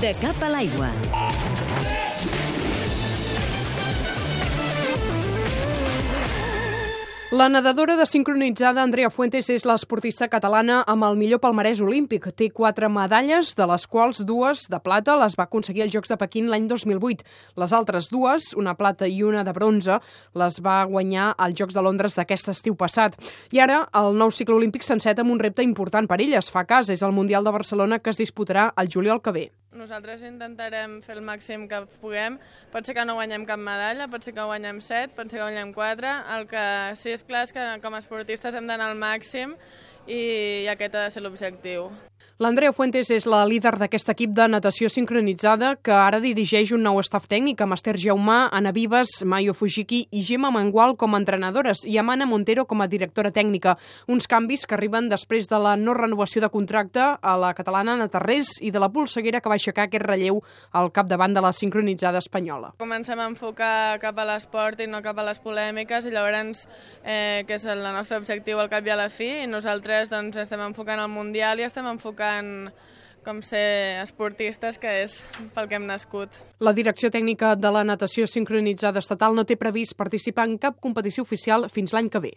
De cap a l'aigua. La nedadora de sincronitzada Andrea Fuentes és l'esportista catalana amb el millor palmarès olímpic. Té quatre medalles, de les quals dues de plata les va aconseguir als Jocs de Pequín l'any 2008. Les altres dues, una plata i una de bronze, les va guanyar als Jocs de Londres d'aquest estiu passat. I ara el nou cicle olímpic s'enceta amb un repte important per ella. Es fa cas, és el Mundial de Barcelona que es disputarà el juliol que ve. Nosaltres intentarem fer el màxim que puguem. Pot ser que no guanyem cap medalla, pot ser que guanyem set, pot ser que guanyem quatre. El que sí és clar és que com a esportistes hem d'anar al màxim i, aquest ha de ser l'objectiu. L'Andrea Fuentes és la líder d'aquest equip de natació sincronitzada que ara dirigeix un nou estaf tècnic amb Esther Jaumà, Ana Vives, Mayo Fujiki i Gemma Mangual com a entrenadores i Amana Montero com a directora tècnica. Uns canvis que arriben després de la no renovació de contracte a la catalana Ana Tarrés i de la polseguera que va aixecar aquest relleu al capdavant de la sincronitzada espanyola. Comencem a enfocar cap a l'esport i no cap a les polèmiques i llavors, eh, que és el nostre objectiu al cap i a la fi, i nosaltres doncs, estem enfocant el Mundial i estem enfocant com ser esportistes, que és pel que hem nascut. La direcció tècnica de la natació sincronitzada estatal no té previst participar en cap competició oficial fins l'any que ve.